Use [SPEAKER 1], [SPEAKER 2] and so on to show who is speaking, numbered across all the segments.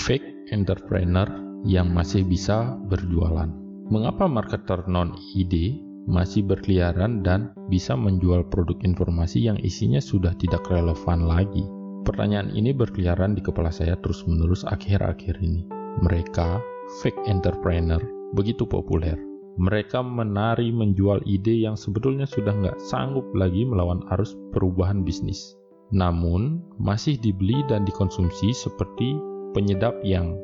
[SPEAKER 1] fake entrepreneur yang masih bisa berjualan. Mengapa marketer non-ide masih berkeliaran dan bisa menjual produk informasi yang isinya sudah tidak relevan lagi? Pertanyaan ini berkeliaran di kepala saya terus-menerus akhir-akhir ini. Mereka, fake entrepreneur, begitu populer. Mereka menari menjual ide yang sebetulnya sudah nggak sanggup lagi melawan arus perubahan bisnis. Namun, masih dibeli dan dikonsumsi seperti penyedap yang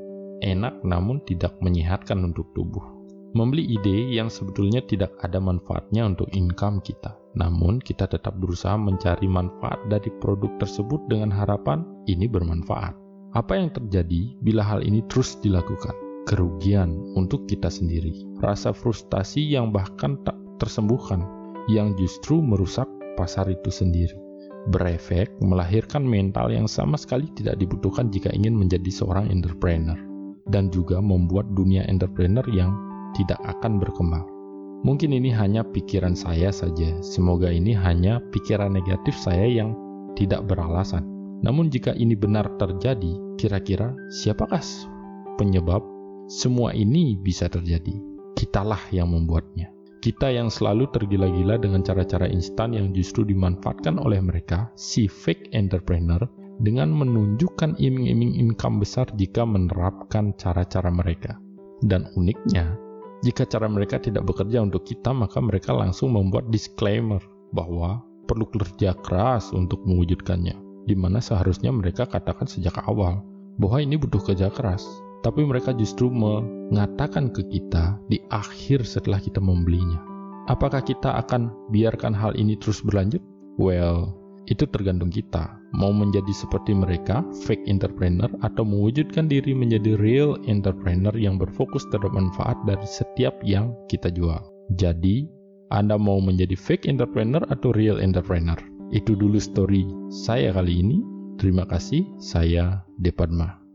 [SPEAKER 1] enak namun tidak menyehatkan untuk tubuh membeli ide yang sebetulnya tidak ada manfaatnya untuk income kita. Namun, kita tetap berusaha mencari manfaat dari produk tersebut dengan harapan ini bermanfaat. Apa yang terjadi bila hal ini terus dilakukan? Kerugian untuk kita sendiri, rasa frustasi yang bahkan tak tersembuhkan, yang justru merusak pasar itu sendiri. Berefek melahirkan mental yang sama sekali tidak dibutuhkan jika ingin menjadi seorang entrepreneur, dan juga membuat dunia entrepreneur yang tidak akan berkembang. Mungkin ini hanya pikiran saya saja, semoga ini hanya pikiran negatif saya yang tidak beralasan. Namun jika ini benar terjadi, kira-kira siapakah penyebab semua ini bisa terjadi? Kitalah yang membuatnya. Kita yang selalu tergila-gila dengan cara-cara instan yang justru dimanfaatkan oleh mereka, si fake entrepreneur, dengan menunjukkan iming-iming income besar jika menerapkan cara-cara mereka. Dan uniknya, jika cara mereka tidak bekerja untuk kita, maka mereka langsung membuat disclaimer bahwa perlu kerja keras untuk mewujudkannya, di mana seharusnya mereka katakan sejak awal bahwa ini butuh kerja keras. Tapi mereka justru mengatakan ke kita di akhir setelah kita membelinya. Apakah kita akan biarkan hal ini terus berlanjut? Well, itu tergantung kita. Mau menjadi seperti mereka, fake entrepreneur, atau mewujudkan diri menjadi real entrepreneur yang berfokus terhadap manfaat dari setiap yang kita jual. Jadi, Anda mau menjadi fake entrepreneur atau real entrepreneur? Itu dulu story saya kali ini. Terima kasih, saya Depadma.